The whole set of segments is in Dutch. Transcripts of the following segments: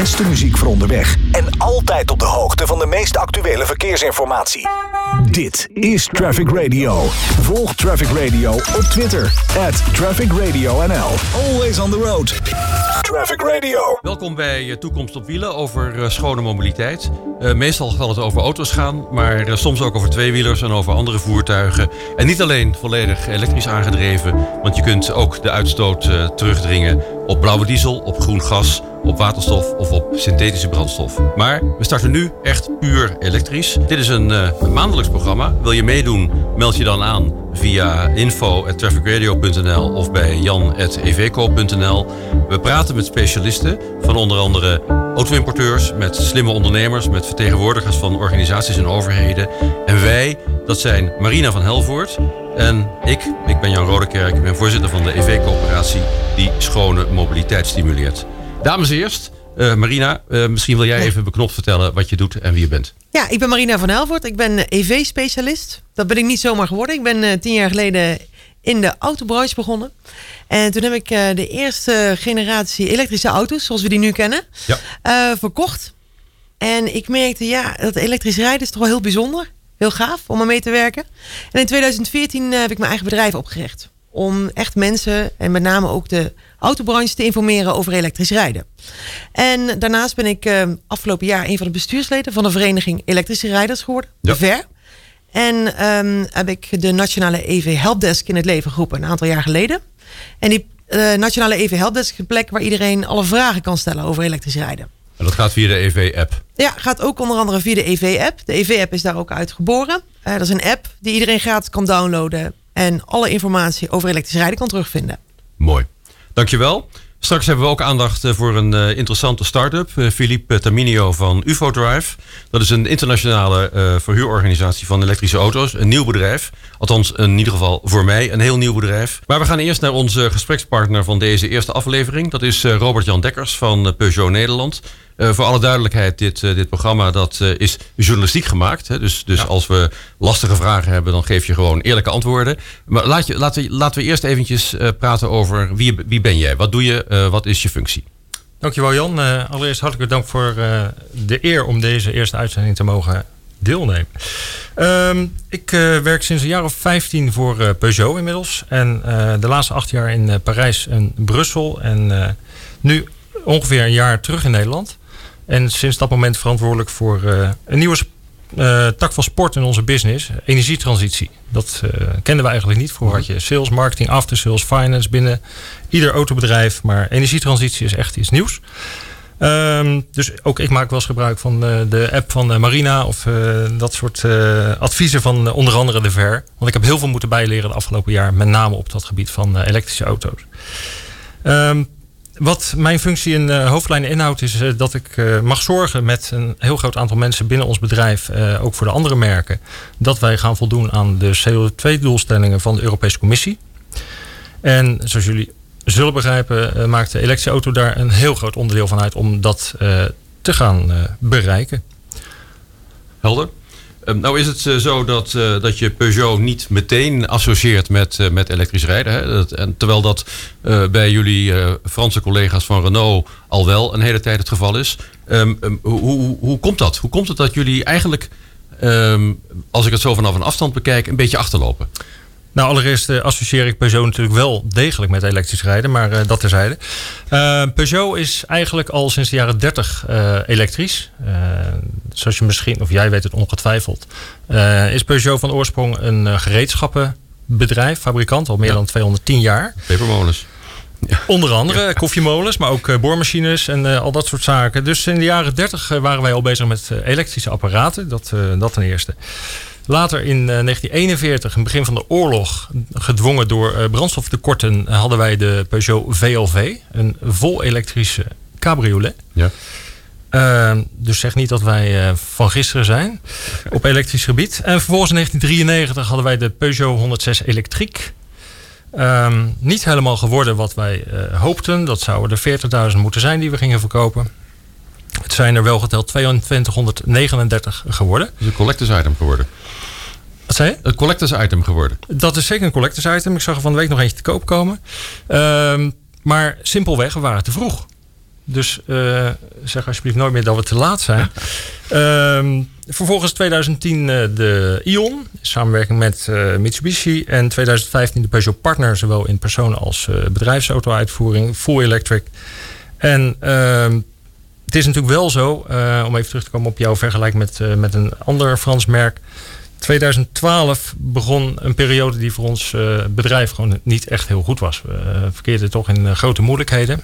beste muziek voor onderweg en altijd op de hoogte van de meest actuele verkeersinformatie. Dit is Traffic Radio. Volg Traffic Radio op Twitter. At Traffic Radio NL. Always on the road. Traffic Radio. Welkom bij eh, Toekomst op Wielen over eh, schone mobiliteit. Uh, meestal zal het over auto's gaan, maar soms ook over tweewielers en over andere voertuigen. En niet alleen volledig elektrisch aangedreven, want je kunt ook de uitstoot terugdringen op blauwe diesel, op groen gas, op waterstof of op synthetische brandstof. Maar we starten nu echt puur elektrisch. Dit is een, een maandelijks programma. Wil je meedoen, meld je dan aan via info.trafficradio.nl of bij jan.eveco.nl. We praten met specialisten van onder andere auto-importeurs, met slimme ondernemers, met vertegenwoordigers van organisaties en overheden. En wij, dat zijn Marina van Helvoort en ik, ik ben Jan Rodekerk, ik ben voorzitter van de EV-coöperatie die schone mobiliteit stimuleert. Dames eerst, uh, Marina, uh, misschien wil jij even beknopt vertellen wat je doet en wie je bent. Ja, ik ben Marina van Helvoort. Ik ben EV-specialist. Dat ben ik niet zomaar geworden. Ik ben uh, tien jaar geleden in de autobranche begonnen. En toen heb ik de eerste generatie elektrische auto's, zoals we die nu kennen, ja. verkocht. En ik merkte, ja, dat elektrisch rijden is toch wel heel bijzonder. Heel gaaf om er mee te werken. En in 2014 heb ik mijn eigen bedrijf opgericht. Om echt mensen en met name ook de autobranche te informeren over elektrisch rijden. En daarnaast ben ik uh, afgelopen jaar een van de bestuursleden van de vereniging elektrische rijders geworden, ja. de VER. En um, heb ik de Nationale EV Helpdesk in het leven geroepen een aantal jaar geleden. En die uh, Nationale EV Helpdesk is een plek waar iedereen alle vragen kan stellen over elektrisch rijden. En dat gaat via de EV-app? Ja, gaat ook onder andere via de EV-app. De EV-app is daar ook uitgeboren. Uh, dat is een app die iedereen gratis kan downloaden. En alle informatie over elektrisch rijden kan terugvinden. Mooi. Dankjewel. Straks hebben we ook aandacht voor een uh, interessante start-up. Uh, Philippe Taminio van UFO Drive. Dat is een internationale verhuurorganisatie van elektrische auto's. Een nieuw bedrijf. Althans, in ieder geval voor mij een heel nieuw bedrijf. Maar we gaan eerst naar onze gesprekspartner van deze eerste aflevering. Dat is Robert-Jan Dekkers van Peugeot Nederland. Uh, voor alle duidelijkheid, dit, uh, dit programma dat, uh, is journalistiek gemaakt. Hè? Dus, dus ja. als we lastige vragen hebben, dan geef je gewoon eerlijke antwoorden. Maar laat je, laten, we, laten we eerst eventjes praten over wie, wie ben jij? Wat doe je? wat is je functie? Dankjewel Jan. allereerst hartelijk dank voor de eer om deze eerste uitzending te mogen deelnemen. Um, ik werk sinds een jaar of 15 voor Peugeot inmiddels. En de laatste acht jaar in Parijs en Brussel. En nu ongeveer een jaar terug in Nederland. En sinds dat moment verantwoordelijk voor uh, een nieuwe uh, tak van sport in onze business, energietransitie. Dat uh, kenden we eigenlijk niet. Vroeger had je sales, marketing, after sales, finance binnen ieder autobedrijf. Maar energietransitie is echt iets nieuws. Um, dus ook ik maak wel eens gebruik van de app van Marina of dat soort adviezen van onder andere de VER. Want ik heb heel veel moeten bijleren de afgelopen jaar, met name op dat gebied van elektrische auto's. Um, wat mijn functie in uh, hoofdlijnen inhoudt, is uh, dat ik uh, mag zorgen met een heel groot aantal mensen binnen ons bedrijf, ook voor de andere merken, dat wij gaan voldoen aan de CO2-doelstellingen van de Europese Commissie. En zoals jullie zullen begrijpen, maakt de elektrische auto daar een heel groot onderdeel van uit om dat te gaan bereiken. Helder. Um, nou is het uh, zo dat, uh, dat je Peugeot niet meteen associeert met, uh, met elektrisch rijden. Hè? Dat, en terwijl dat bij jullie Franse collega's van Renault al wel een hele tijd het geval is. Um, um, hoe, hoe, hoe komt dat? Hoe komt het dat jullie eigenlijk, als ik het zo vanaf een afstand bekijk, een beetje achterlopen? Nou, allereerst uh, associeer ik Peugeot natuurlijk wel degelijk met elektrisch rijden, maar uh, dat terzijde. Uh, Peugeot is eigenlijk al sinds de jaren 30 elektrisch. zoals je misschien, of jij weet het ongetwijfeld, is Peugeot van oorsprong een gereedschappenbedrijf, fabrikant, al meer ja. dan 210 jaar. Pepermolens. Ja. Onder andere ja. koffiemolens, maar ook boormachines en al dat soort zaken. Dus in de jaren 30 waren wij al bezig met elektrische apparaten, dat, dat ten eerste. Later in uh, 1941, in het begin van de oorlog, gedwongen door uh, brandstoftekorten, hadden wij de Peugeot VLV, een vol elektrische cabriolet. Ja. Uh, dus zeg niet dat wij van gisteren zijn op elektrisch gebied. En vervolgens in 1993 hadden wij de Peugeot 106 Elektriek. Um, niet helemaal geworden wat wij hoopten. Dat zouden er 40.000 moeten zijn die we gingen verkopen. Het zijn er wel geteld 2239 geworden. Het is een collectors item geworden. Wat zei je? Een collectors item geworden. Dat is zeker een collectors item. Ik zag er van de week nog eentje te koop komen. Um, maar simpelweg, we waren te vroeg. Dus uh, zeg alsjeblieft nooit meer dat we te laat zijn. Ehm, vervolgens 2010 de Ion, samenwerking met Mitsubishi. En 2015 de Peugeot Partner, zowel in persoon als bedrijfsauto-uitvoering, full electric. En ehm, het is natuurlijk wel zo, om even terug te komen op jouw vergelijking met, met een ander Frans merk. 2012 begon een periode die voor ons uh, bedrijf gewoon niet echt heel goed was. We verkeerden toch in grote moeilijkheden.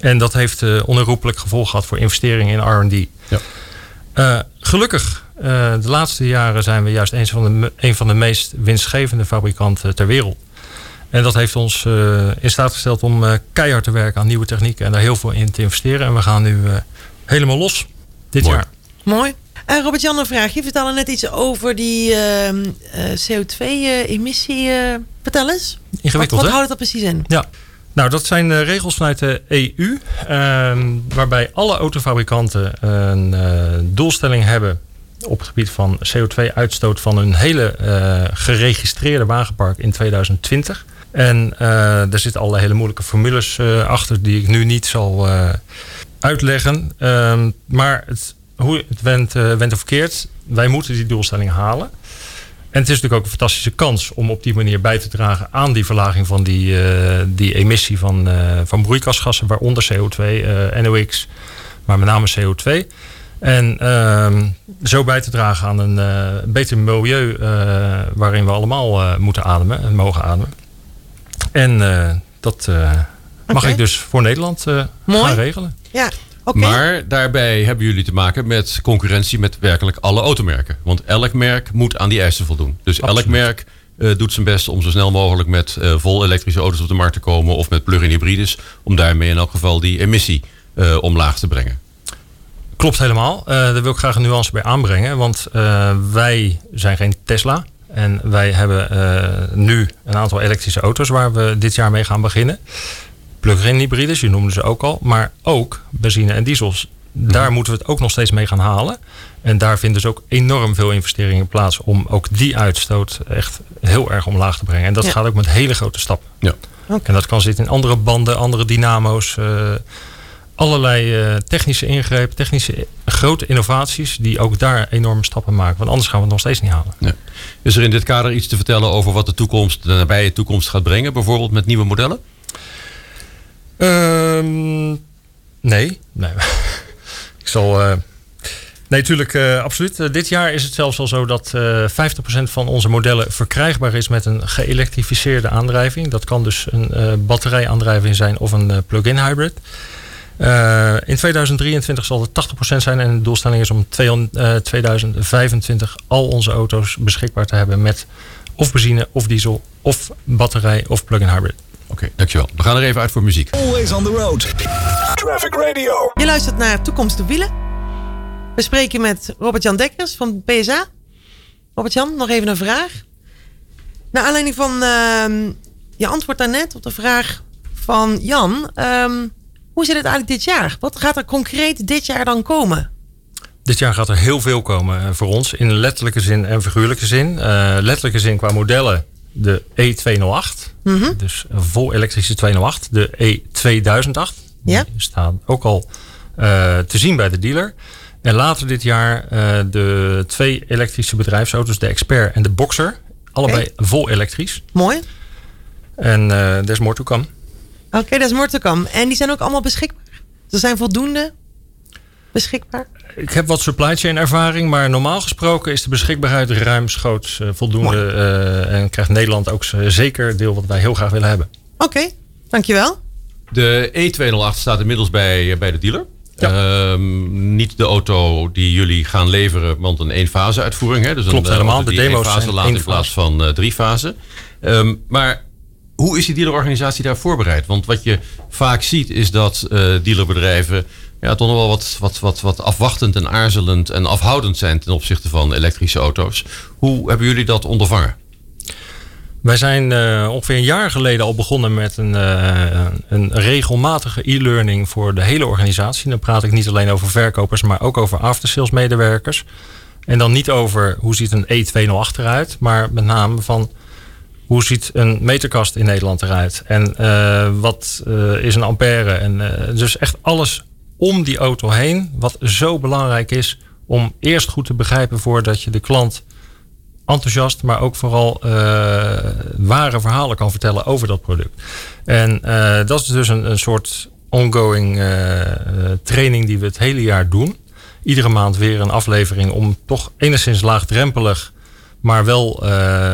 En dat heeft onherroepelijk gevolg gehad voor investeringen in RD. Ja. gelukkig, de laatste jaren zijn we juist een van, de, een van de meest winstgevende fabrikanten ter wereld. En dat heeft ons in staat gesteld om keihard te werken aan nieuwe technieken en daar heel veel in te investeren. En we gaan nu helemaal los dit Mooi. jaar. Mooi. Uh, Robert-Jan, een vraag. Je vertelde net iets over die uh, uh, CO2-emissie. vertel eens. Ingewikkeld, Wat, wat hè? houdt dat precies in? Ja. Nou, dat zijn regels vanuit de EU. ehm, waarbij alle autofabrikanten een doelstelling hebben op het gebied van CO2-uitstoot van hun hele geregistreerde wagenpark in 2020. En daar zitten alle hele moeilijke formules achter die ik nu niet zal uitleggen. Ehm, maar het hoe het went, went of verkeerd, wij moeten die doelstelling halen. En het is natuurlijk ook een fantastische kans om op die manier bij te dragen aan die verlaging van die, die emissie van, van broeikasgassen, waaronder CO2, NOx, maar met name CO2. En ehm, zo bij te dragen aan een beter milieu waarin we allemaal moeten ademen en mogen ademen. En dat mag okay. ik dus voor Nederland gaan regelen. Ja, Okay. Maar daarbij hebben jullie te maken met concurrentie met werkelijk alle automerken. Want elk merk moet aan die eisen voldoen. Dus Absoluut. elk merk uh, doet zijn best om zo snel mogelijk met uh, vol elektrische auto's op de markt te komen. Of met plug-in hybrides. Om daarmee in elk geval die emissie uh, omlaag te brengen. Klopt helemaal. daar wil ik graag een nuance bij aanbrengen. Want wij zijn geen Tesla. En wij hebben nu een aantal elektrische auto's waar we dit jaar mee gaan beginnen plug-in hybrides, je noemde ze ook al, maar ook benzine en diesels. Daar mm. moeten we het ook nog steeds mee gaan halen. En daar vinden dus ook enorm veel investeringen plaats om ook die uitstoot echt heel erg omlaag te brengen. En dat ja. gaat ook met hele grote stappen. Ja. Okay. En dat kan zitten in andere banden, andere dynamo's, uh, allerlei uh, technische ingrepen, technische grote innovaties die ook daar enorme stappen maken. Want anders gaan we het nog steeds niet halen. Ja. Is er in dit kader iets te vertellen over wat de toekomst, de nabije toekomst gaat brengen, bijvoorbeeld met nieuwe modellen? Um, nee. nee. ik zal. Uh, nee, natuurlijk, uh, absoluut. Dit jaar is het zelfs al zo dat 50% van onze modellen verkrijgbaar is met een geëlektrificeerde aandrijving. Dat kan dus een batterijaandrijving zijn of een plug-in hybrid. In 2023 zal het 80% zijn en de doelstelling is om 2025 al onze auto's beschikbaar te hebben met of benzine of diesel of batterij of plug-in hybrid. Oké, okay, dankjewel. We gaan er even uit voor muziek. Always on the road. Traffic Radio. Je luistert naar Toekomst op Wielen. We spreken met Robert-Jan Dekkers van PSA. Robert-Jan, nog even een vraag. Naar aanleiding van uh, je antwoord daarnet op de vraag van Jan. Um, hoe zit het eigenlijk dit jaar? Wat gaat er concreet dit jaar dan komen? Dit jaar gaat er heel veel komen voor ons. In letterlijke zin en figuurlijke zin. Uh, letterlijke zin qua modellen de E208. Mm -hmm. Dus een vol elektrische 208. De E2008. Ja. Die staan ook al uh, te zien bij de dealer. En later dit jaar uh, de twee elektrische bedrijfsauto's. De Expert en de Boxer. Allebei okay. vol elektrisch. Mooi. En uh, there's more to come. Oké, okay, more to come. En die zijn ook allemaal beschikbaar? Er zijn voldoende beschikbaar? Ik heb wat supply chain ervaring, maar normaal gesproken is de beschikbaarheid ruimschoots uh, voldoende. Uh, en krijgt Nederland ook zeker deel wat wij heel graag willen hebben. Oké, okay, dankjewel. De E208 staat inmiddels bij, bij de dealer. Ja. Um, niet de auto die jullie gaan leveren, want een eenfase uitvoering. Hè? Dus Klopt een, helemaal. De demo's fase zijn laat in plaats van uh, drie fasen. Um, maar hoe is die dealerorganisatie daar voorbereid? Want wat je vaak ziet is dat uh, dealerbedrijven ja, toch nog wel wat, wat, wat, wat afwachtend en aarzelend en afhoudend zijn ten opzichte van elektrische auto's. Hoe hebben jullie dat ondervangen? Wij zijn uh, ongeveer een jaar geleden al begonnen met een, uh, een regelmatige e-learning voor de hele organisatie. Dan praat ik niet alleen over verkopers, maar ook over aftersales medewerkers. En dan niet over hoe ziet een E208 eruit, maar met name van hoe ziet een meterkast in Nederland eruit? En wat is een ampère? En dus echt alles om die auto heen, wat zo belangrijk is om eerst goed te begrijpen voordat je de klant enthousiast, maar ook vooral ware verhalen kan vertellen over dat product. En dat is dus een, een soort ongoing training die we het hele jaar doen. Iedere maand weer een aflevering om toch enigszins laagdrempelig, maar wel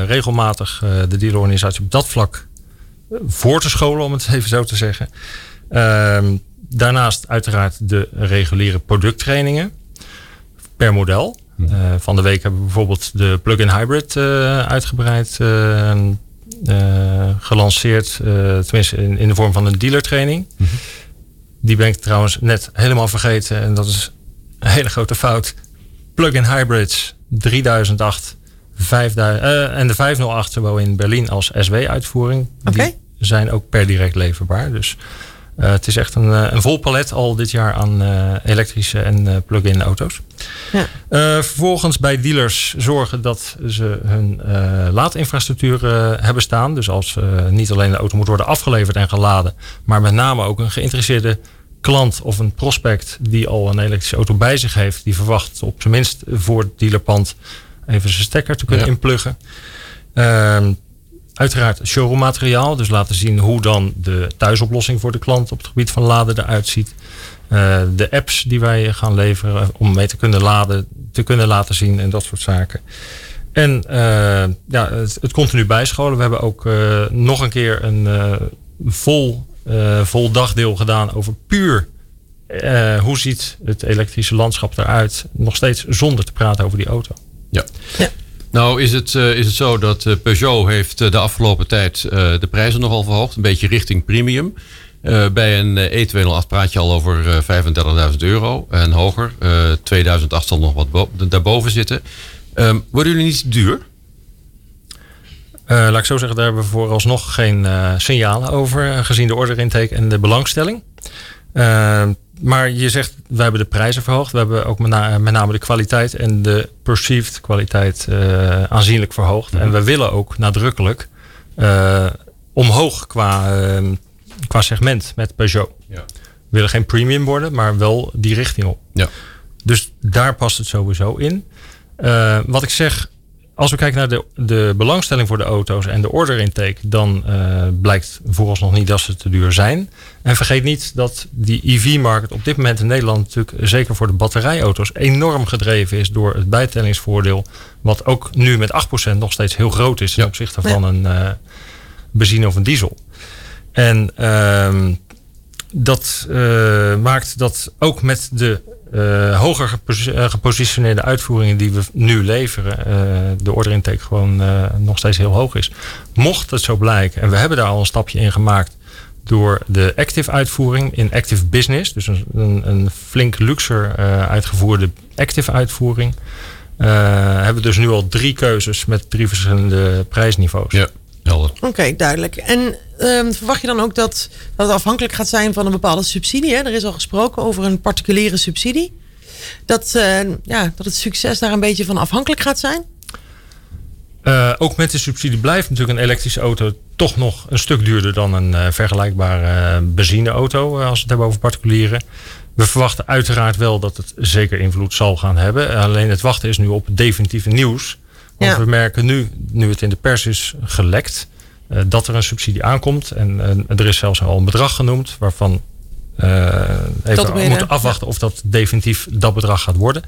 regelmatig de dealerorganisatie op dat vlak voor te scholen, om het even zo te zeggen. Ehm, daarnaast uiteraard de reguliere producttrainingen per model. Uh, van de week hebben we bijvoorbeeld de plug-in hybrid uh, uitgebreid uh, gelanceerd. tenminste in, in, de vorm van een dealertraining. Mm -hmm. Die ben ik trouwens net helemaal vergeten. En dat is een hele grote fout. Plug-in hybrids 3008 5000, en de 508 zowel in Berlin als SW-uitvoering. Okay. Die zijn ook per direct leverbaar. Dus uh, het is echt een, uh, een, vol palet al dit jaar aan elektrische en plug-in auto's. Ja. vervolgens bij dealers zorgen dat ze hun laadinfrastructuur hebben staan. Dus als niet alleen de auto moet worden afgeleverd en geladen, maar met name ook een geïnteresseerde klant of een prospect die al een elektrische auto bij zich heeft, die verwacht op zijn minst voor het dealerpand even zijn stekker te kunnen ja. inpluggen. Ehm, Uiteraard showroommateriaal, dus laten zien hoe dan de thuisoplossing voor de klant op het gebied van laden eruit ziet. Uh, de apps die wij gaan leveren om mee te kunnen laden, te kunnen laten zien en dat soort zaken. En uh, ja, het, het, continu bijscholen. We hebben ook uh, nog een keer een vol, vol dagdeel gedaan over puur hoe ziet het elektrische landschap eruit. Nog steeds zonder te praten over die auto. Ja. ja. Nou is het, uh, is het zo dat uh, Peugeot heeft uh, de afgelopen tijd de prijzen nogal verhoogd. Een beetje richting premium. bij een E208 praat je al over 35.000 euro en hoger. 2008 zal nog wat daarboven zitten. Um, worden jullie niet duur? laat ik zo zeggen, daar hebben we vooralsnog geen signalen over. gezien de orderintake en de belangstelling. Ehm, maar je zegt, we hebben de prijzen verhoogd. We hebben ook met, name de kwaliteit en de perceived kwaliteit uh, aanzienlijk verhoogd. En we willen ook nadrukkelijk uh, omhoog qua, uh, qua segment met Peugeot. Ja. We willen geen premium worden, maar wel die richting op. Ja. Dus daar past het sowieso in. wat ik zeg, als we kijken naar de, de belangstelling voor de auto's en de order intake, dan uh, blijkt vooralsnog niet dat ze te duur zijn. En vergeet niet dat die EV-markt op dit moment in Nederland natuurlijk zeker voor de batterijauto's enorm gedreven is door het bijtellingsvoordeel. Wat ook nu met 8% nog steeds heel groot is ten ja. opzichte van een uh, benzine of een diesel. En uh, dat uh, maakt dat ook met de uh, hoger eh, gepositioneerde uitvoeringen die we nu leveren, uh, de orderintake gewoon nog steeds heel hoog is. Mocht het zo blijken, en we hebben daar al een stapje in gemaakt door de active uitvoering in active business, dus een, een, een flink luxer uitgevoerde active uitvoering, hebben we dus nu al drie keuzes met drie verschillende prijsniveaus. Ja. Oké, okay, duidelijk. En um, verwacht je dan ook dat, dat het afhankelijk gaat zijn van een bepaalde subsidie? Hè? Er is al gesproken over een particuliere subsidie. Dat, uh, ja, dat het succes daar een beetje van afhankelijk gaat zijn? Uh, ook met de subsidie blijft natuurlijk een elektrische auto toch nog een stuk duurder dan een uh, vergelijkbare benzineauto, als we het hebben over particulieren. We verwachten uiteraard wel dat het zeker invloed zal gaan hebben. Alleen het wachten is nu op definitieve nieuws. Want ja. we merken nu, nu het in de pers is gelekt, uh, dat er een subsidie aankomt. En uh, er is zelfs al een bedrag genoemd waarvan even we moeten afwachten ja. of dat definitief dat bedrag gaat worden.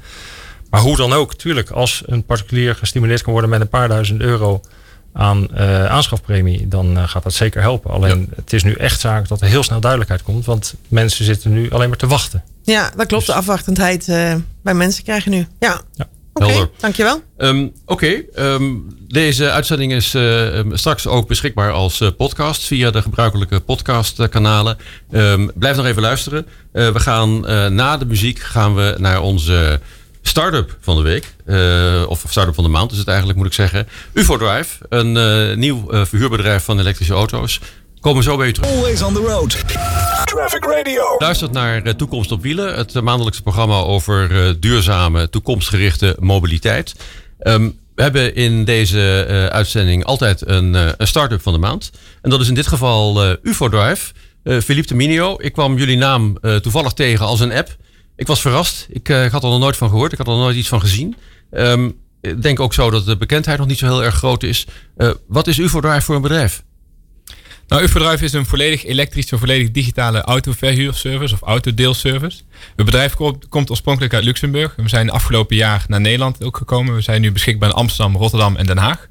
Maar hoe dan ook, tuurlijk, als een particulier gestimuleerd kan worden met een paar duizend euro aan aanschafpremie, dan gaat dat zeker helpen. Alleen ja. het is nu echt zaak dat er heel snel duidelijkheid komt, want mensen zitten nu alleen maar te wachten. Ja, dat klopt. Dus... De afwachtendheid bij mensen krijgen nu. Ja. ja. Oké, okay, dankjewel. Um, Oké, okay. um, deze uitzending is uh, straks ook beschikbaar als uh, podcast via de gebruikelijke podcastkanalen. Um, blijf nog even luisteren. Uh, we gaan na de muziek gaan we naar onze start-up van de week. of start-up van de maand is het eigenlijk, moet ik zeggen. UFO Drive, een nieuw verhuurbedrijf van elektrische auto's. Komen zo bij u terug. Always on the road. Traffic Radio. Luistert naar Toekomst op Wielen. Het maandelijkse programma over duurzame, toekomstgerichte mobiliteit. Um, We hebben in deze uh, uitzending altijd een, uh, een start-up van de maand. En dat is in dit geval uh, UFO Drive. Philippe de Minio. Ik kwam jullie naam toevallig tegen als een app. Ik was verrast. Ik, had er nog nooit van gehoord. Ik had er nog nooit iets van gezien. Um, ik denk ook zo dat de bekendheid nog niet zo heel erg groot is. wat is UFO Drive voor een bedrijf? Nou, UFO-Drive is een volledig elektrische, volledig digitale autoverhuurservice of autodeelservice. Het bedrijf komt, oorspronkelijk uit Luxemburg. We zijn afgelopen jaar naar Nederland ook gekomen. We zijn nu beschikbaar in Amsterdam, Rotterdam en Den Haag.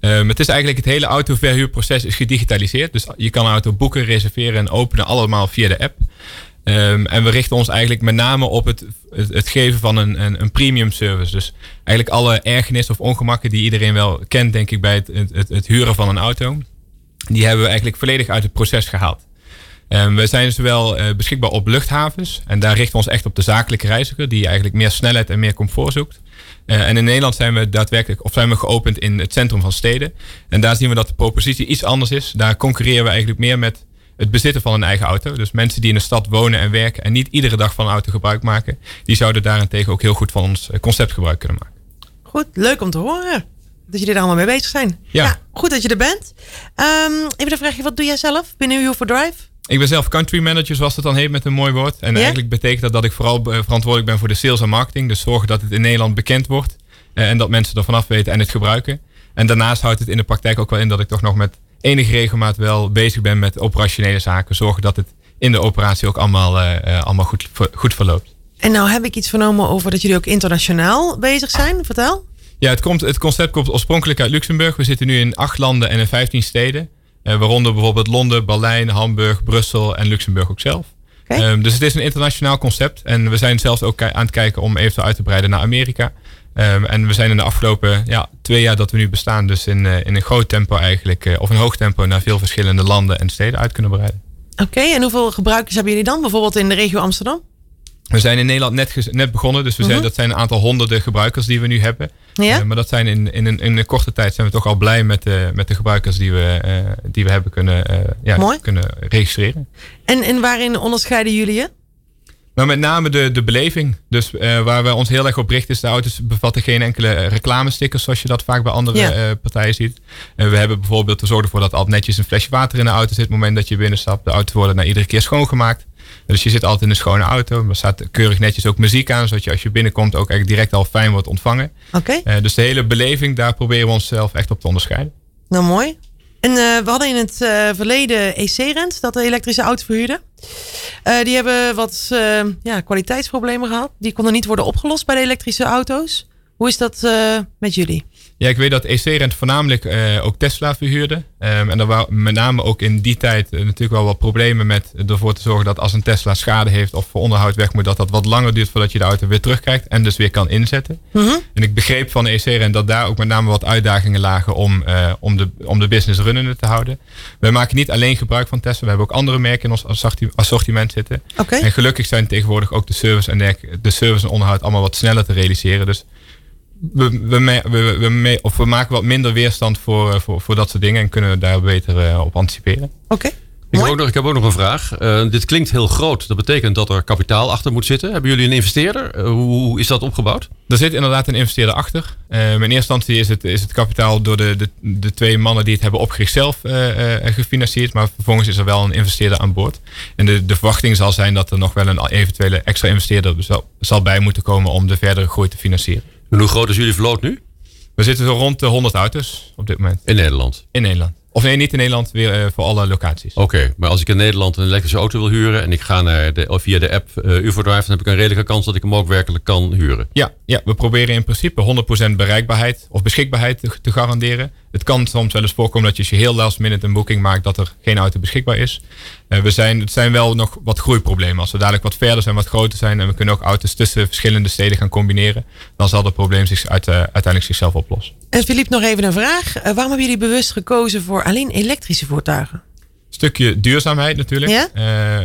Um, het is eigenlijk het hele autoverhuurproces is gedigitaliseerd. Dus je kan een auto boeken, reserveren en openen allemaal via de app. Um, en we richten ons eigenlijk met name op het, het, geven van een, een, premium service. Dus eigenlijk alle ergernissen of ongemakken die iedereen wel kent, denk ik, bij het, het huren van een auto die hebben we eigenlijk volledig uit het proces gehaald. Um, we zijn zowel uh, beschikbaar op luchthavens. En daar richten we ons echt op de zakelijke reiziger. Die eigenlijk meer snelheid en meer comfort zoekt. Uh, en in Nederland zijn we daadwerkelijk, of zijn we geopend in het centrum van steden. En daar zien we dat de propositie iets anders is. Daar concurreren we eigenlijk meer met het bezitten van een eigen auto. Dus mensen die in de stad wonen en werken en niet iedere dag van een auto gebruik maken. Die zouden daarentegen ook heel goed van ons eh, concept gebruik kunnen maken. Goed, leuk om te horen dat jullie er allemaal mee bezig zijn. Ja. goed dat je er bent. Um, even een vraagje, wat doe jij zelf binnen UFO for Drive? Ik ben zelf country manager, zoals het dan heet met een mooi woord. En eigenlijk betekent dat dat ik vooral eh, verantwoordelijk ben voor de sales en marketing. Dus zorgen dat het in Nederland bekend wordt. Uh, en dat mensen er vanaf weten en het gebruiken. En daarnaast houdt het in de praktijk ook wel in dat ik toch nog met enige regelmaat wel bezig ben met operationele zaken. Zorgen dat het in de operatie ook allemaal, uh, allemaal goed, goed verloopt. En nou heb ik iets vernomen over dat jullie ook internationaal bezig zijn. Vertel. Ja, het, komt, het concept komt oorspronkelijk uit Luxemburg. We zitten nu in acht landen en in vijftien steden. Uh, waaronder bijvoorbeeld Londen, Berlijn, Hamburg, Brussel en Luxemburg ook zelf. Um, dus het is een internationaal concept. En we zijn zelfs ook aan het kijken om eventueel uit te breiden naar Amerika. Um, en we zijn in de afgelopen ja, twee jaar dat we nu bestaan, dus in, uh, in een groot tempo eigenlijk, uh, of een hoog tempo, naar veel verschillende landen en steden uit kunnen breiden. Oké, en hoeveel gebruikers hebben jullie dan, bijvoorbeeld in de regio Amsterdam? We zijn in Nederland net, net begonnen, dus we zijn, mhm. dat zijn een aantal honderden gebruikers die we nu hebben. Ja? Uh, maar dat zijn in, in, een, in een korte tijd zijn we toch al blij met de, met de gebruikers die we, uh, die we hebben kunnen, ja, kunnen registreren. En, en waarin onderscheiden jullie je? Nou, met name de, de beleving. Dus waar we ons heel erg op richten is de auto's bevatten geen enkele reclamestickers zoals je dat vaak bij andere ja. partijen ziet. we hebben bijvoorbeeld te zorgen ervoor dat altijd netjes een flesje water in de auto zit op het moment dat je binnenstapt. De auto's worden na iedere keer schoongemaakt. Dus je zit altijd in een schone auto. Er staat keurig netjes ook muziek aan, zodat je als je binnenkomt ook eigenlijk direct al fijn wordt ontvangen. Oké. Uh, dus de hele beleving, daar proberen we onszelf echt op te onderscheiden. Nou, mooi. En uh, we hadden in het uh, verleden EC-rent, dat de elektrische auto verhuurde. die hebben wat ja, kwaliteitsproblemen gehad. Die konden niet worden opgelost bij de elektrische auto's. Hoe is dat met jullie? Ja, ik weet dat EC-rent voornamelijk uh, ook Tesla verhuurde. Um, en er waren met name ook in die tijd uh, natuurlijk wel wat problemen met ervoor te zorgen dat als een Tesla schade heeft of voor onderhoud weg moet, dat dat wat langer duurt voordat je de auto weer terugkrijgt en dus weer kan inzetten. -hmm. En ik begreep van EC-rent dat daar ook met name wat uitdagingen lagen om, uh, om, de, om de business runnende te houden. Wij maken niet alleen gebruik van Tesla, we hebben ook andere merken in ons assortiment zitten. Okay. En gelukkig zijn tegenwoordig ook de service en de, de service en onderhoud allemaal wat sneller te realiseren. Dus we, we, we, of we maken wat minder weerstand voor, eh, voor, voor dat soort dingen en kunnen daar beter uh, op anticiperen. Oké. Ik, heb ook nog, ik heb ook nog een vraag. Uh, dit klinkt heel groot. Dat betekent dat er kapitaal achter moet zitten. Hebben jullie een investeerder? Uh, hoe is dat opgebouwd? Er zit inderdaad een investeerder achter. Uh, in eerste instantie is het, is het kapitaal door de, de, de twee mannen die het hebben opgericht zelf gefinancierd. Maar vervolgens is er wel een investeerder aan boord. En de, de verwachting zal zijn dat er nog wel een eventuele extra investeerder zal, zal bij moeten komen om de verdere groei te financieren. En hoe groot is jullie vloot nu? We zitten zo rond de 100 auto's op dit moment. In Nederland? In Nederland. Of nee, niet in Nederland, weer uh, voor alle locaties. Oké, maar als ik in Nederland een elektrische auto wil huren en ik ga naar de, via de app uh, eh, UFO-Drive, dan heb ik een redelijke kans dat ik hem ook werkelijk kan huren. Ja, ja we proberen in principe 100% bereikbaarheid of beschikbaarheid te, te, garanderen. Het kan soms wel eens voorkomen dat je als je heel last minute een boeking maakt dat er geen auto beschikbaar is. Uh, we zijn, het zijn wel nog wat groeiproblemen. Als we dadelijk wat verder zijn, wat groter zijn en we kunnen ook auto's tussen verschillende steden gaan combineren, dan zal het probleem zich uit, uiteindelijk zichzelf oplossen. En Filip, nog even een vraag. waarom hebben jullie bewust gekozen voor alleen elektrische voertuigen? Stukje duurzaamheid natuurlijk. Ja?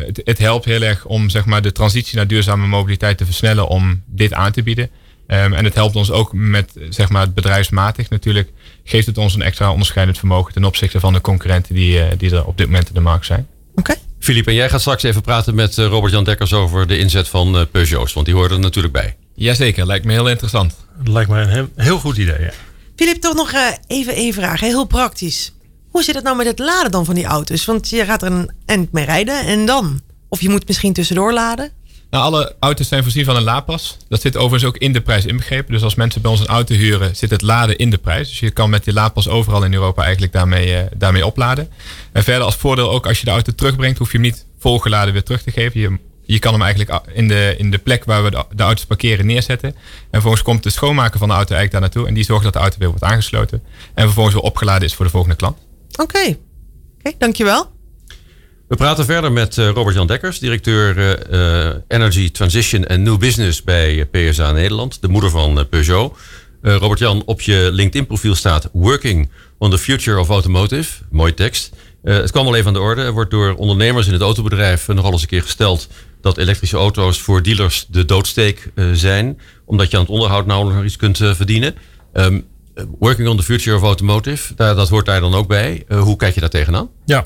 Het, het, helpt heel erg om zeg maar, de transitie naar duurzame mobiliteit te versnellen om dit aan te bieden. Um, en het helpt ons ook met zeg maar, het bedrijfsmatig natuurlijk. Geeft het ons een extra onderscheidend vermogen ten opzichte van de concurrenten die, uh, die er op dit moment in de markt zijn. Oké. Okay. en jij gaat straks even praten met uh, Robert-Jan Dekkers over de inzet van Peugeots, want die hoort er natuurlijk bij. Jazeker, lijkt me heel interessant. Lijkt me een heel, goed idee, ja. Filip, toch nog eh, even één vraag. Heel praktisch. Hoe zit het nou met het laden dan van die auto's? Want je gaat er een eind mee rijden en dan? Of je moet misschien tussendoor laden? Nou, alle auto's zijn voorzien van een laadpas. Dat zit overigens ook in de prijs inbegrepen. Dus als mensen bij ons een auto huren, zit het laden in de prijs. Dus je kan met die laadpas overal in Europa eigenlijk daarmee, eh, daarmee opladen. En verder als voordeel ook, als je de auto terugbrengt, hoef je hem niet volgeladen weer terug te geven. Je, je kan hem eigenlijk in de, in de plek waar we de, auto's parkeren neerzetten. En vervolgens komt de schoonmaker van de auto eigenlijk daar naartoe. En die zorgt dat de auto weer wordt aangesloten. En vervolgens weer opgeladen is voor de volgende klant. Oké. Oké, dankjewel. We praten verder met eh, Robert-Jan Dekkers, directeur eh, eh, Energy Transition en New Business bij PSA Nederland, de moeder van Peugeot. Robert-Jan, op je LinkedIn-profiel staat Working on the Future of Automotive. Mooi tekst. Het kwam al even aan de orde. Er wordt door ondernemers in het autobedrijf nogal eens een keer gesteld dat elektrische auto's voor dealers de doodsteek zijn, omdat je aan het onderhoud nauwelijks nog iets kunt verdienen. Ehm, eh, working on the Future of Automotive, dat hoort daar dan ook bij. Hoe kijk je daar tegenaan? Ja.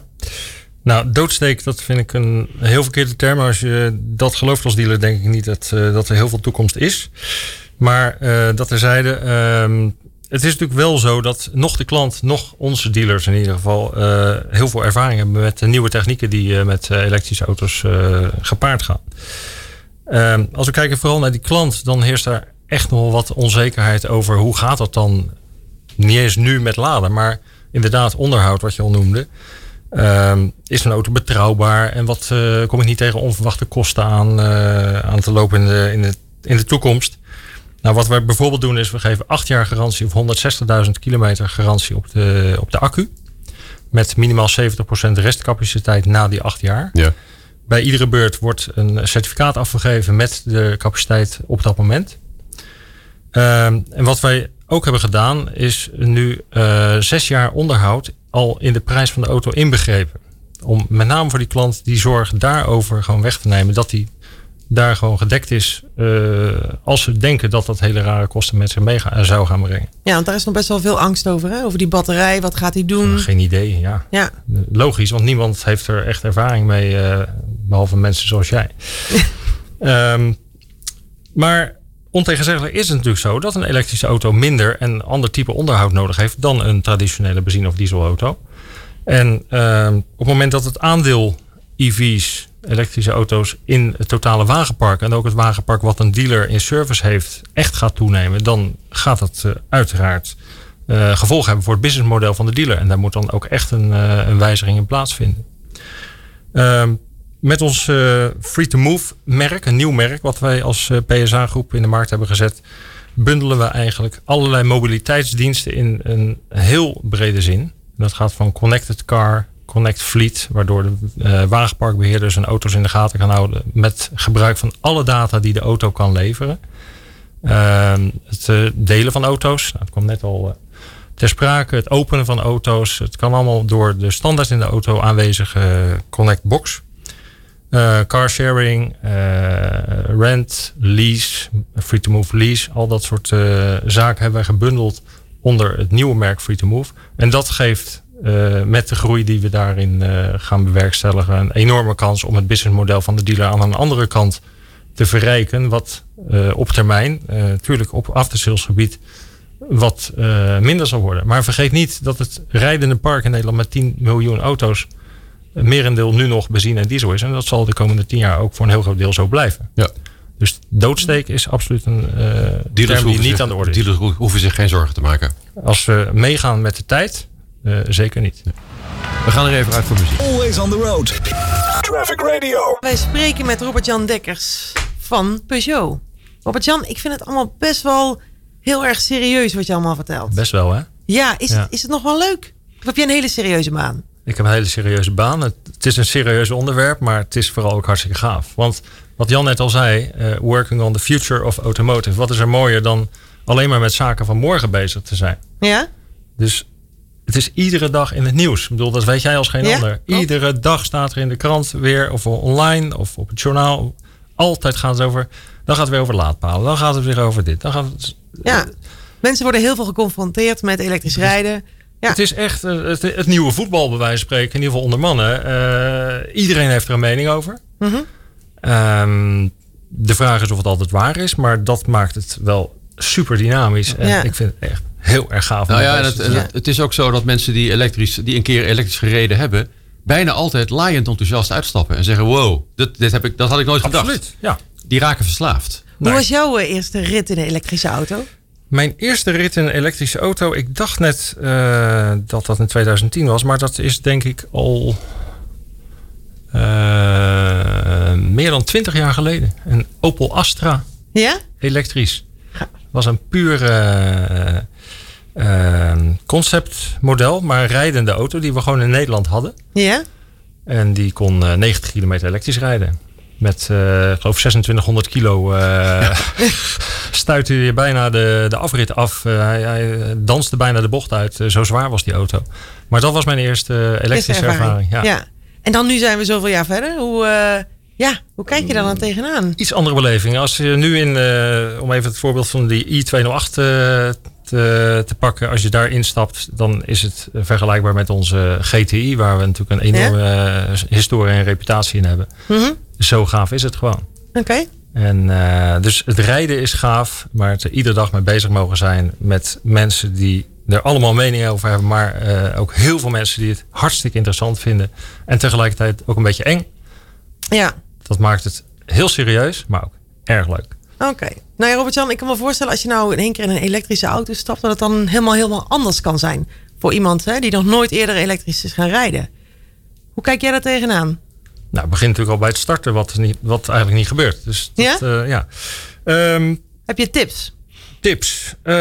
Nou, doodsteek, dat vind ik een heel verkeerde term. Als je dat gelooft als dealer, denk ik niet dat, eh, dat er heel veel toekomst is. Maar eh, dat terzijde, ehm het is natuurlijk wel zo dat nog de klant, nog onze dealers in ieder geval, eh, heel veel ervaring hebben met de nieuwe technieken die met elektrische auto's gepaard gaan. Ehm, als we kijken vooral naar die klant, dan heerst daar echt nog wel wat onzekerheid over hoe gaat dat dan niet eens nu met laden, maar inderdaad onderhoud, wat je al noemde. Ehm, is een auto betrouwbaar en wat eh, kom ik niet tegen onverwachte kosten aan, eh, aan te lopen in de, in, de, in de toekomst? Nou, wat wij bijvoorbeeld doen is we geven acht jaar garantie of 160.000 kilometer garantie op de, op de accu. Met minimaal 70% restcapaciteit na die acht jaar. Ja. Bij iedere beurt wordt een certificaat afgegeven met de capaciteit op dat moment. Ehm, en wat wij ook hebben gedaan, is nu eh, zes jaar onderhoud al in de prijs van de auto inbegrepen. Om met name voor die klant die zorg daarover gewoon weg te nemen. Dat die daar gewoon gedekt is eh, als ze denken dat dat hele rare kosten met zich mee gaan, zou gaan brengen. Ja, want daar is nog best wel veel angst over, hè? Over die batterij, wat gaat hij doen? Geen idee, ja. Ja, Logisch, want niemand heeft er echt ervaring mee, eh, behalve mensen zoals jij. Ehm, maar ontegenzeggelijk is het natuurlijk zo dat een elektrische auto minder en ander type onderhoud nodig heeft dan een traditionele benzine- of dieselauto. En ehm, op het moment dat het aandeel EV's, elektrische auto's, in het totale wagenpark en ook het wagenpark wat een dealer in service heeft, echt gaat toenemen, dan gaat dat eh, uiteraard eh gevolgen hebben voor het businessmodel van de dealer. En daar moet dan ook echt een, eh, een wijziging in plaatsvinden. Ehm, met ons eh, Free-to-Move merk, een nieuw merk, wat wij als eh, PSA-groep in de markt hebben gezet, bundelen we eigenlijk allerlei mobiliteitsdiensten in een heel brede zin. Dat gaat van connected car, connect fleet, waardoor de eh, wagenparkbeheerder zijn auto's in de gaten kan houden met gebruik van alle data die de auto kan leveren. Ehm, het delen van auto's, nou, het kwam net al ter sprake, het openen van auto's. Het kan allemaal door de standaard in de auto aanwezige Connect Box. Eh, carsharing, eh, rent, lease, free-to-move lease. Al dat soort eh, zaken hebben wij gebundeld onder het nieuwe merk Free-to-Move. En dat geeft met de groei die we daarin gaan bewerkstelligen... een enorme kans om het businessmodel van de dealer aan een andere kant te verrijken. Wat op termijn, natuurlijk op aftersalesgebied, wat minder zal worden. Maar vergeet niet dat het rijdende park in Nederland met 10 miljoen auto's merendeel nu nog benzine en diesel is. En dat zal de komende 10 jaar ook voor een heel groot deel zo blijven. Ja. Dus doodsteek is absoluut een eh term die hoeven niet zich- aan de orde is. Dealers ho- hoeven zich geen zorgen te maken. Als we meegaan met de tijd, eh, zeker niet. We gaan er even uit voor muziek. Always on the road. Traffic Radio. wij spreken met Robert-Jan Dekkers van Peugeot. Robert-Jan, ik vind het allemaal best wel heel erg serieus wat je allemaal vertelt. Best wel, hè? Ja, is, Ja. Het, is het nog wel leuk? Of heb je een hele serieuze baan? Ik heb een hele serieuze baan. Het, het is een serieus onderwerp, maar het is vooral ook hartstikke gaaf. Want wat Jan net al zei, eh, working on the future of automotive. Wat is er mooier dan alleen maar met zaken van morgen bezig te zijn? Ja? Dus het is iedere dag in het nieuws. Ik bedoel, dat weet jij als geen Ja, ander. Iedere dag staat er in de krant weer, of online, of op het journaal. Altijd gaat het over, dan gaat het weer over laadpalen. Dan gaat het weer over dit. Dan gaat het, Ja. Mensen worden heel veel geconfronteerd met elektrisch rijden. Ja. Het is echt eh, het, het nieuwe voetbal, bij wijze van spreken. In ieder geval onder mannen. Eh, iedereen heeft er een mening over. Mhm. Ehm, de vraag is of het altijd waar is. Maar dat maakt het wel super dynamisch. En Ja. ik vind het echt heel erg gaaf. Nou ja, en het, te en zijn. het, het is ook zo dat mensen die, elektrisch, die een keer elektrisch gereden hebben, bijna altijd laaiend enthousiast uitstappen en zeggen: Wow, dit, dit heb ik, dat had ik nooit gedacht. Absoluut, ja. Die raken verslaafd. Hoe Nee. was jouw eh, eerste rit in een elektrische auto? Mijn eerste rit in een elektrische auto, ik dacht net eh, dat dat in 2010 was, maar dat is denk ik al eh, meer dan 20 jaar geleden. Een Opel Astra Ja? elektrisch. was een puur eh, conceptmodel, maar een rijdende auto die we gewoon in Nederland hadden. Ja? En die kon eh, 90 kilometer elektrisch rijden. Met, eh, ik geloof, 2600 kilo uh, stuitte je bijna de, de afrit af. Eh, hij, hij danste bijna de bocht uit. Eh, zo zwaar was die auto. Maar dat was mijn eerste elektrische ervaring. Ja. ja. En dan nu zijn we zoveel jaar verder. Hoe, eh, ja, hoe kijk je daar dan tegenaan? Iets andere beleving. Als je nu in, eh, om even het voorbeeld van die i208 te, te, pakken. Als je daar instapt, dan is het vergelijkbaar met onze GTI. Waar we natuurlijk een enorme eh, historie en reputatie in hebben. Mhm. Zo gaaf is het gewoon. Oké. En eh, dus het rijden is gaaf, maar het er iedere dag mee bezig mogen zijn met mensen die er allemaal meningen over hebben, maar eh, ook heel veel mensen die het hartstikke interessant vinden en tegelijkertijd ook een beetje eng. Ja. Dat maakt het heel serieus, maar ook erg leuk. Oké. Nou ja, Robert-Jan, ik kan me voorstellen als je nou in één keer in een elektrische auto stapt, dat het dan helemaal, helemaal anders kan zijn voor iemand hè, die nog nooit eerder elektrisch is gaan rijden. Hoe kijk jij daar tegenaan? Nou, het begint natuurlijk al bij het starten, wat, niet, wat eigenlijk niet gebeurt. Dus dat, Ja? ja? ja. Ehm, Heb je tips? tips. Eh,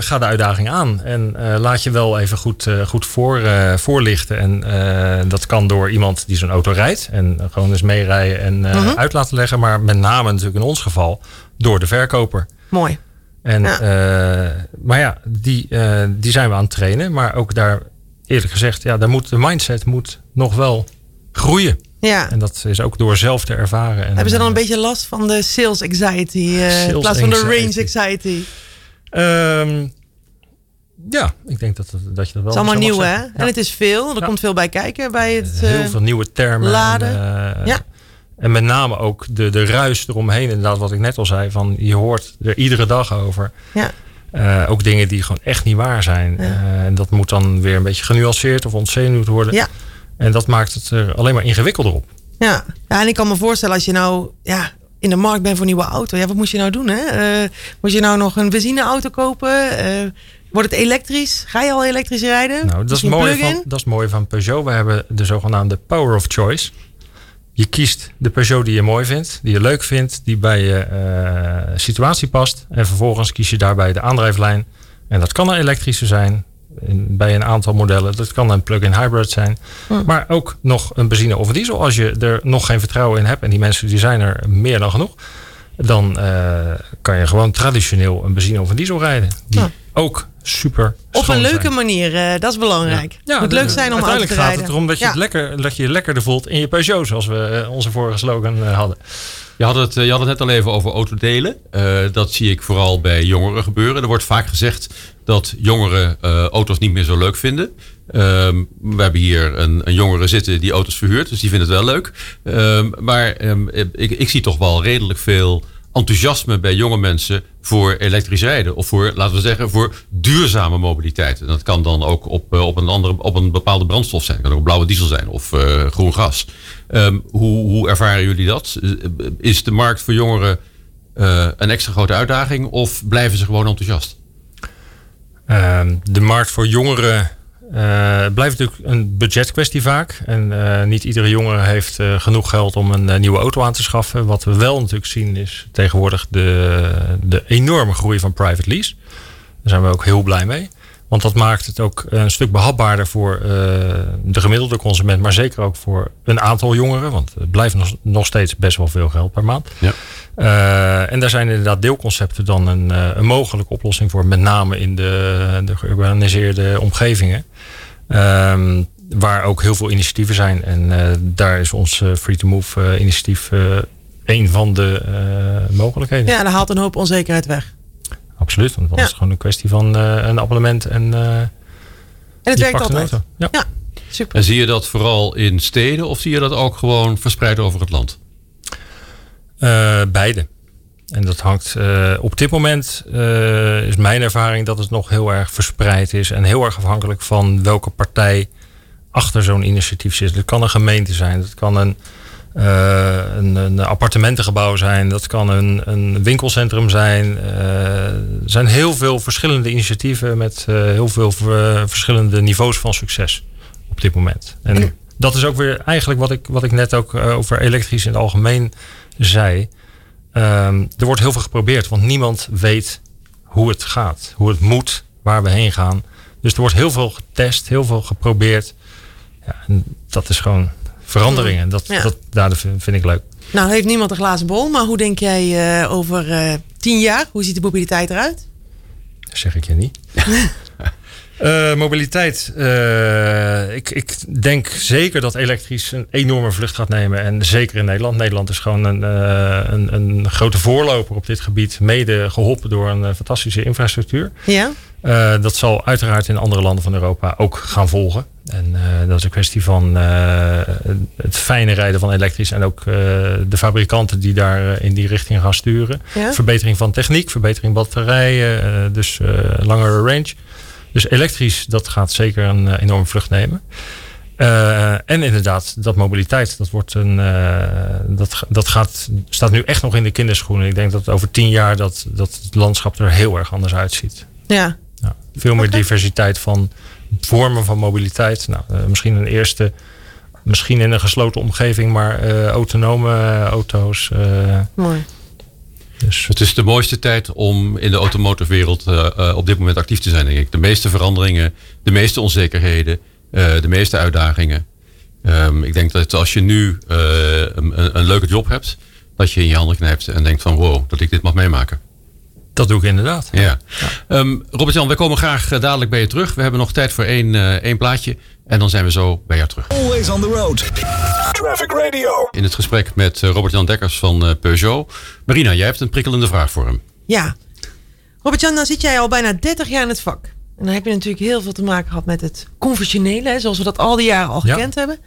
ga de uitdaging aan. En eh, laat je wel even goed, eh, goed voor, eh, voorlichten. En eh, dat kan door iemand die zo'n auto rijdt. En gewoon eens meerijden en eh, Mhm. uit laten leggen. Maar met name natuurlijk in ons geval door de verkoper. Mooi. En, Ja. eh, maar ja, die, eh, die zijn we aan het trainen. Maar ook daar, eerlijk gezegd, ja, daar moet, de mindset moet nog wel groeien. Ja. En dat is ook door zelf te ervaren. En, Hebben ze dan een eh, beetje last van de sales anxiety eh, in plaats van de range anxiety. Ehm, ja, ik denk dat, dat, je dat wel Het is allemaal nieuw, hè? En het is veel. Er Ja. komt veel bij kijken bij het. Heel eh, veel nieuwe termen. laden. En, Ja. en met name ook de, de ruis eromheen. Inderdaad, wat ik net al zei. Van, je hoort er iedere dag over. Ja. Ook dingen die gewoon echt niet waar zijn. Ja. En dat moet dan weer een beetje genuanceerd of ontzenuwd worden. Ja. En dat maakt het er alleen maar ingewikkelder op. Ja. ja, en ik kan me voorstellen als je nou ja, in de markt bent voor een nieuwe auto. Ja, wat moet je nou doen? Hè? Eh, moet je nou nog een benzineauto kopen? Eh, wordt het elektrisch? Ga je al elektrisch rijden? Nou, dat is, mooi van, dat is mooi van Peugeot. We hebben de zogenaamde power of choice. Je kiest de Peugeot die je mooi vindt, die je leuk vindt, die bij je eh, situatie past. En vervolgens kies je daarbij de aandrijflijn. En dat kan een elektrische zijn in- bij een aantal modellen. Dat kan een plug-in hybrid zijn. Hm. Maar ook nog een benzine of een diesel. Als je er nog geen vertrouwen in hebt, en die mensen die zijn er meer dan genoeg. Dan eh, kan je gewoon traditioneel een benzine of een diesel rijden. Die Ja. ook super Op een leuke zijn. manier, eh, dat is belangrijk. Ja, moet de- leuk zijn om auto te uiteindelijk gaat rijden. het erom dat je, het lekker, dat je je lekkerder voelt in je Peugeot, zoals we eh, onze vorige slogan hadden. Je had, het, eh, het net al even over autodelen. Eh, dat zie ik vooral bij jongeren gebeuren. Er wordt vaak gezegd dat jongeren eh, auto's niet meer zo leuk vinden. Ehm, we hebben hier een, een jongere zitten die auto's verhuurt, dus die vindt het wel leuk. Ehm, maar ehm, ik, ik zie toch wel redelijk veel enthousiasme bij jonge mensen voor elektrisch rijden. Of voor, laten we zeggen, voor duurzame mobiliteit. En dat kan dan ook op, eh, op, een, andere, op een bepaalde brandstof zijn. Kan ook blauwe diesel zijn of eh, groen gas. Ehm, hoe, hoe ervaren jullie dat? Eh, Is de markt voor jongeren een extra grote uitdaging of blijven ze gewoon enthousiast? Ehm, de markt voor jongeren eh, blijft natuurlijk een budgetkwestie vaak. En eh, niet iedere jongere heeft eh, genoeg geld om een nieuwe auto aan te schaffen. Wat we wel natuurlijk zien is tegenwoordig de, de enorme groei van private lease. Daar zijn we ook heel blij mee. Want dat maakt het ook een stuk behapbaarder voor de gemiddelde consument. Maar zeker ook voor een aantal jongeren. Want het blijft nog, nog steeds best wel veel geld per maand. Ja. Eh, en daar zijn inderdaad deelconcepten dan een, eh, een mogelijke oplossing voor. Met name in de, de geurbaniseerde omgevingen. Ehm, waar ook heel veel initiatieven zijn. En eh, daar is ons Free to Move initiatief eh, een van de eh, mogelijkheden. Ja, dat haalt een hoop onzekerheid weg. Absoluut, want Ja. is gewoon een kwestie van eh, een abonnement en eh En het werkt altijd. Ja. Ja, super. En zie je dat vooral in steden of zie je dat ook gewoon verspreid over het land? Eh, beide. En dat hangt uh, op dit moment, uh, is mijn ervaring dat het nog heel erg verspreid is. En heel erg afhankelijk van welke partij achter zo'n initiatief zit. Het kan een gemeente zijn, het kan een, een, een, appartementengebouw zijn, dat kan een, een winkelcentrum zijn. er zijn heel veel verschillende initiatieven met heel veel verschillende niveaus van succes op dit moment. En dat is ook weer eigenlijk wat ik, wat ik net ook over elektrisch in het algemeen zei. Um, er wordt heel veel geprobeerd, want niemand weet hoe het gaat, hoe het moet, waar we heen gaan. Dus er wordt heel veel getest, heel veel geprobeerd. Ja, en dat is gewoon verandering. En dat, dat, dat vind ik leuk. Nou, heeft niemand een glazen bol, maar hoe denk jij uh, over uh, tien jaar? Hoe ziet de mobiliteit eruit? Dat zeg ik je niet. Uh, mobiliteit. Uh, ik, ik, denk zeker dat elektrisch een enorme vlucht gaat nemen. En zeker in Nederland. Nederland is gewoon een, uh, een, een, grote voorloper op dit gebied. Mede geholpen door een fantastische infrastructuur. Ja. dat zal uiteraard in andere landen van Europa ook gaan volgen. En dat is een kwestie van het fijne rijden van elektrisch. En ook de fabrikanten die daar in die richting gaan sturen. Ja? Verbetering van techniek, verbetering batterijen. dus langere range. Dus elektrisch, dat gaat zeker een uh, enorme vlucht nemen. Uh, en inderdaad, dat mobiliteit, dat wordt een. Uh, dat, dat gaat, staat nu echt nog in de kinderschoenen. Ik denk dat over tien jaar dat, dat het landschap er heel erg anders uitziet. Ja. ja veel meer okay. diversiteit van vormen van mobiliteit. Nou, misschien een eerste, misschien in een gesloten omgeving, maar autonome auto's. Mooi. Het is de mooiste tijd om in de automotive wereld uh, uh, op dit moment actief te zijn, denk ik. De meeste veranderingen, de meeste onzekerheden, uh, de meeste uitdagingen. Um, ik denk dat als je nu een, een, leuke job hebt, dat je in je handen knijpt en denkt van wow, dat ik dit mag meemaken. Dat doe ik inderdaad. Ja. ja. Um, Robert-Jan, we komen graag dadelijk bij je terug. We hebben nog tijd voor één, één plaatje. En dan zijn we zo bij jou terug. Always on the road. Traffic Radio. In het gesprek met uh, Robert-Jan Dekkers van Peugeot. Marina, jij hebt een prikkelende vraag voor hem. Ja. Robert-Jan, dan zit jij al bijna 30 jaar in het vak. En dan heb je natuurlijk heel veel te maken gehad met het conventionele, zoals we dat al die jaren al gekend ja. hebben.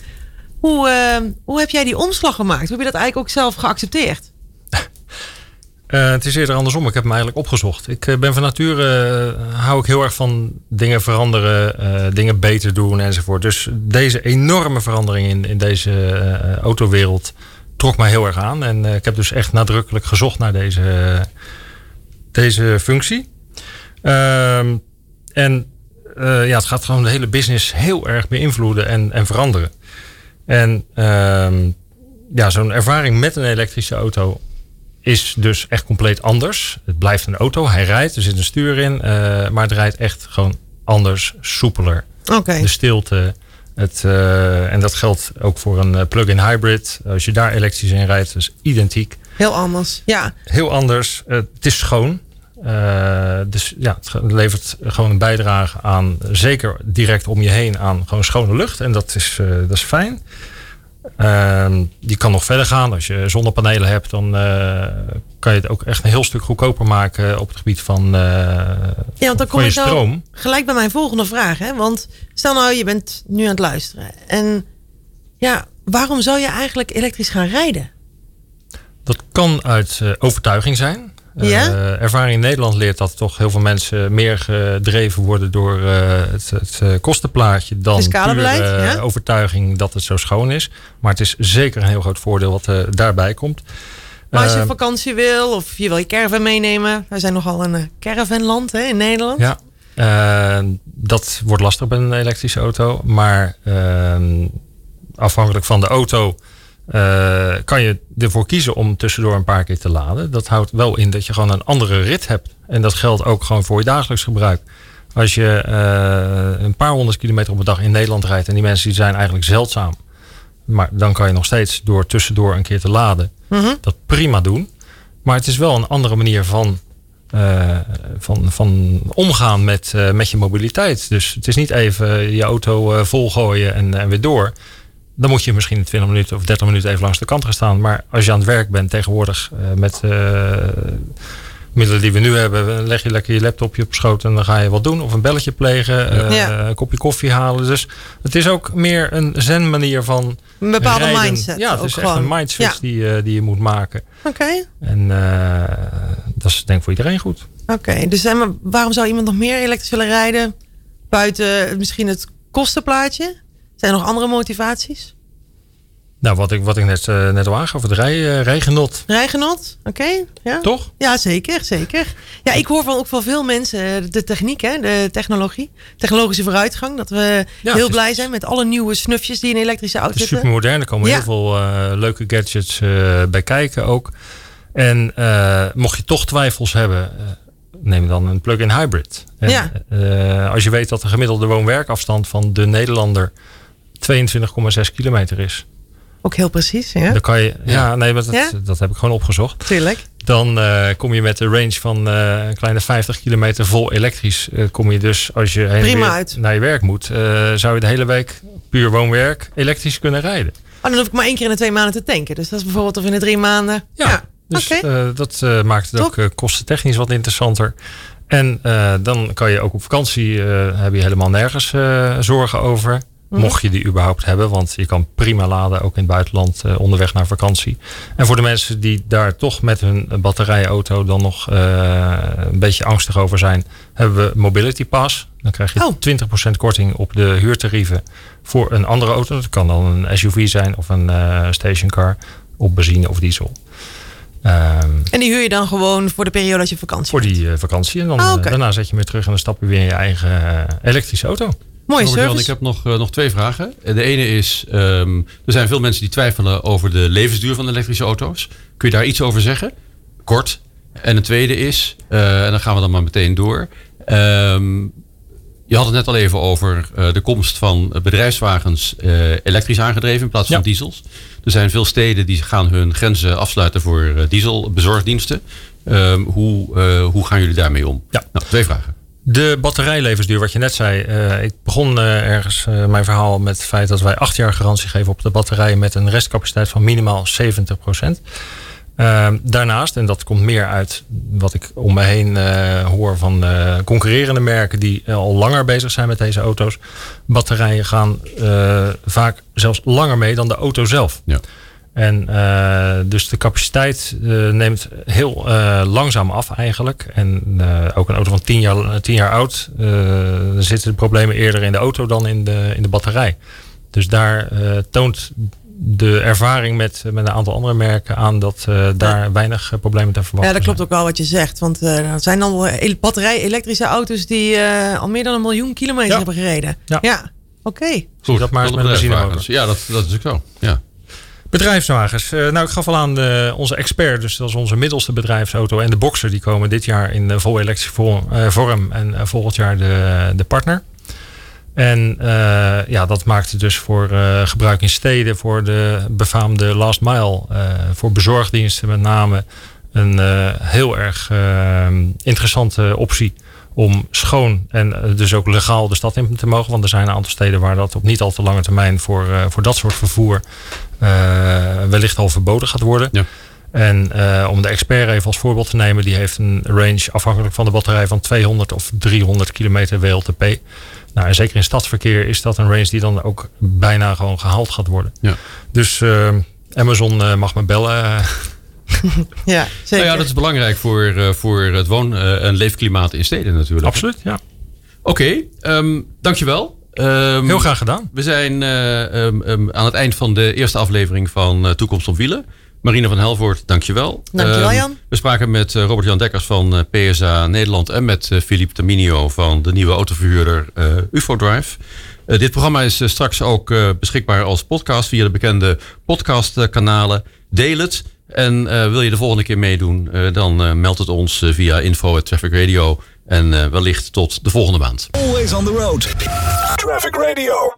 Hoe, uh, hoe heb jij die omslag gemaakt? Hoe heb je dat eigenlijk ook zelf geaccepteerd? Uh, het is eerder andersom. Ik heb hem eigenlijk opgezocht. Ik uh, ben van nature, uh, hou ik heel erg van dingen veranderen, dingen beter doen enzovoort. Dus deze enorme verandering in, in deze autowereld trok mij heel erg aan. En ik heb dus echt nadrukkelijk gezocht naar deze, deze functie. Ehm, en ja, het gaat gewoon de hele business heel erg beïnvloeden en, en veranderen. En ehm, ja, zo'n ervaring met een elektrische auto is dus echt compleet anders. Het blijft een auto, hij rijdt, er zit een stuur in, uh, maar het rijdt echt gewoon anders, soepeler. Okay. De stilte. Het, uh, en dat geldt ook voor een plug-in hybrid. Als je daar elektrisch in rijdt, is identiek. Heel anders, ja. Heel anders. Uh, het is schoon. dus ja, het levert gewoon een bijdrage aan, zeker direct om je heen, aan gewoon schone lucht. En dat is, dat is fijn. Die kan nog verder gaan. Als je zonnepanelen hebt, dan uh, kan je het ook echt een heel stuk goedkoper maken op het gebied van, uh, ja, want dan kom je ik stroom. Gelijk bij mijn volgende vraag. Hè? Want stel nou, je bent nu aan het luisteren. En ja, waarom zou je eigenlijk elektrisch gaan rijden? Dat kan uit uh, overtuiging zijn. Ja? Uh, ervaring in Nederland leert dat toch heel veel mensen meer gedreven worden door uh, het, het uh, kostenplaatje dan puur beleid, ja? overtuiging dat het zo schoon is. Maar het is zeker een heel groot voordeel wat daarbij komt. Maar als je vakantie wil of je wil je caravan meenemen. Wij zijn nogal een caravanland hè, in Nederland. Ja, dat wordt lastig bij een elektrische auto. Maar uh, afhankelijk van de auto uh, kan je ervoor kiezen om tussendoor een paar keer te laden. Dat houdt wel in dat je gewoon een andere rit hebt. En dat geldt ook gewoon voor je dagelijks gebruik. Als je uh, een paar honderd kilometer op een dag in Nederland rijdt en die mensen die zijn eigenlijk zeldzaam. Maar dan kan je nog steeds door tussendoor een keer te laden mm -hmm. dat prima doen. Maar het is wel een andere manier van, uh, van, van omgaan met, met je mobiliteit. Dus het is niet even je auto volgooien en, en weer door dan moet je misschien 20 minuten of 30 minuten even langs de kant gaan staan. Maar als je aan het werk bent tegenwoordig uh, met uh, middelen die we nu hebben, leg je lekker je laptopje op schoot en dan ga je wat doen. Of een belletje plegen, uh, ja. een kopje koffie halen. Dus het is ook meer een zen manier van Een bepaalde rijden. mindset. Ja, het is gewoon. echt een mindswitch Ja. die, die je moet maken. Oké. En dat is denk ik voor iedereen goed. Oké, dus en waarom zou iemand nog meer elektrisch willen rijden? Buiten misschien het kostenplaatje? Zijn er nog andere motivaties? Nou, wat ik, wat ik net, eh, net al aangaf, het rij, eh, rijgenot. Rijgenot? Oké, ja. Toch? Ja, zeker, zeker. Ja, ik hoor van ook van veel mensen eh, de techniek, hè, de technologie, technologische vooruitgang. Dat we Ja, heel blij zijn met alle nieuwe snufjes die in elektrische auto Het is zitten. super modern. Er komen Ja. heel veel leuke gadgets bij kijken ook. En mocht je toch twijfels hebben, neem dan een plug-in hybrid. En, Ja. als je weet dat de gemiddelde woon-werkafstand van de Nederlander 22,6 kilometer is. Ook heel precies, ja. Dan kan je, ja, nee, maar dat, Ja? dat heb ik gewoon opgezocht. Tuurlijk. Dan eh, kom je met de range van eh, een kleine 50 kilometer vol elektrisch. eh, kom je dus als je heen en Prima weer uit. naar je werk moet, eh, zou je de hele week puur woon-werk elektrisch kunnen rijden. Oh, dan hoef ik maar één keer in de twee maanden te tanken. Dus dat is bijvoorbeeld of in de drie maanden. Ja, dus oké. eh, dat maakt het ook Top. kostentechnisch wat interessanter. En eh, dan kan je ook op vakantie, eh, heb je helemaal nergens eh, zorgen over. Mhm. Mocht je die überhaupt hebben, want je kan prima laden, ook in het buitenland, eh, onderweg naar vakantie. En voor de mensen die daar toch met hun batterijauto dan nog eh, een beetje angstig over zijn, hebben we Mobility Pass. Dan krijg je Oh. 20% korting op de huurtarieven voor een andere auto. Dat kan dan een SUV zijn of een eh, stationcar op benzine of diesel. Ehm, En die huur je dan gewoon voor de periode dat je vakantie voor die vakantie. En dan, Ah, daarna zet je hem weer terug en dan stap je weer in je eigen elektrische auto. Robert-Jan, service. ik heb nog, eh, nog twee vragen. Eh, De ene is, ehm, er zijn veel mensen die twijfelen over de levensduur van elektrische auto's. Kun je daar iets over zeggen? Kort. En een tweede is, eh, en dan gaan we dan maar meteen door. Ehm, je had het net al even over de komst van bedrijfswagens elektrisch aangedreven in plaats van Ja. diesels. Er zijn veel steden die gaan hun grenzen afsluiten voor dieselbezorgdiensten. Ehm, hoe, hoe gaan jullie daarmee om? Ja. Nou, twee vragen. De batterijlevensduur, wat je net zei. eh, ik begon eh, ergens eh, mijn verhaal met het feit dat wij acht jaar garantie geven op de batterij met een restcapaciteit van minimaal 70%. Ehm, daarnaast, en dat komt meer uit wat ik om me heen hoor van concurrerende merken die al langer bezig zijn met deze auto's. Batterijen gaan vaak zelfs langer mee dan de auto zelf. Ja. En eh, dus de capaciteit eh, neemt heel eh, langzaam af eigenlijk. En eh, ook een auto van 10 jaar, 10 jaar oud, eh, dan zitten de problemen eerder in de auto dan in de, in de batterij. Dus daar eh, toont de ervaring met, met een aantal andere merken aan dat eh, daar weinig problemen te verwachten Ja, dat klopt zijn. ook wel wat je zegt. Want eh, er zijn dan wel ele- batterij-elektrische auto's die eh, al meer dan een miljoen kilometer Ja. hebben gereden. Ja. oké. Goed, dat maar met een bedrijfswagens. Ja, dat, dat is ook zo. Ja. Bedrijfswagens. Eh, nou, ik gaf al aan de, onze expert, dus dat is onze middelste bedrijfsauto. En de Boxer, die komen dit jaar in de vol elektrische vorm, eh, vorm en eh, volgend jaar de, de partner. En eh, ja, dat maakt het dus voor eh, gebruik in steden, voor de befaamde last mile, eh, voor bezorgdiensten met name, een eh, heel erg eh, interessante optie om schoon en eh, dus ook legaal de stad in te mogen. Want er zijn een aantal steden waar dat op niet al te lange termijn voor, eh, voor dat soort vervoer eh, wellicht al verboden gaat worden. Ja. En eh, om de expert even als voorbeeld te nemen, die heeft een range afhankelijk van de batterij van 200 of 300 kilometer WLTP. Nou, en zeker in stadsverkeer is dat een range die dan ook bijna gewoon gehaald gaat worden. Ja. Dus eh, Amazon eh, mag me bellen. eh, Ja, zeker. Nou ja, dat is belangrijk voor, eh, voor het woon- eh, en leefklimaat in steden natuurlijk. absoluut, ja. Oké, ehm, dankjewel. Ehm, Heel graag gedaan. We zijn eh, ehm, ehm, aan het eind van de eerste aflevering van eh, Toekomst op Wielen. Marine van Helvoort, dankjewel. Dankjewel, Jan. we spraken met eh, Robert-Jan Dekkers van PSA Nederland... en met Philippe Taminio van de nieuwe autoverhuurder UFO-Drive. Eh, dit programma is straks ook eh, beschikbaar als podcast... via de bekende podcastkanalen. Deel het. En eh, wil je de volgende keer meedoen... eh, dan meld het ons via info at Traffic Radio... En eh, wellicht tot de volgende maand. Always on the road. Traffic Radio.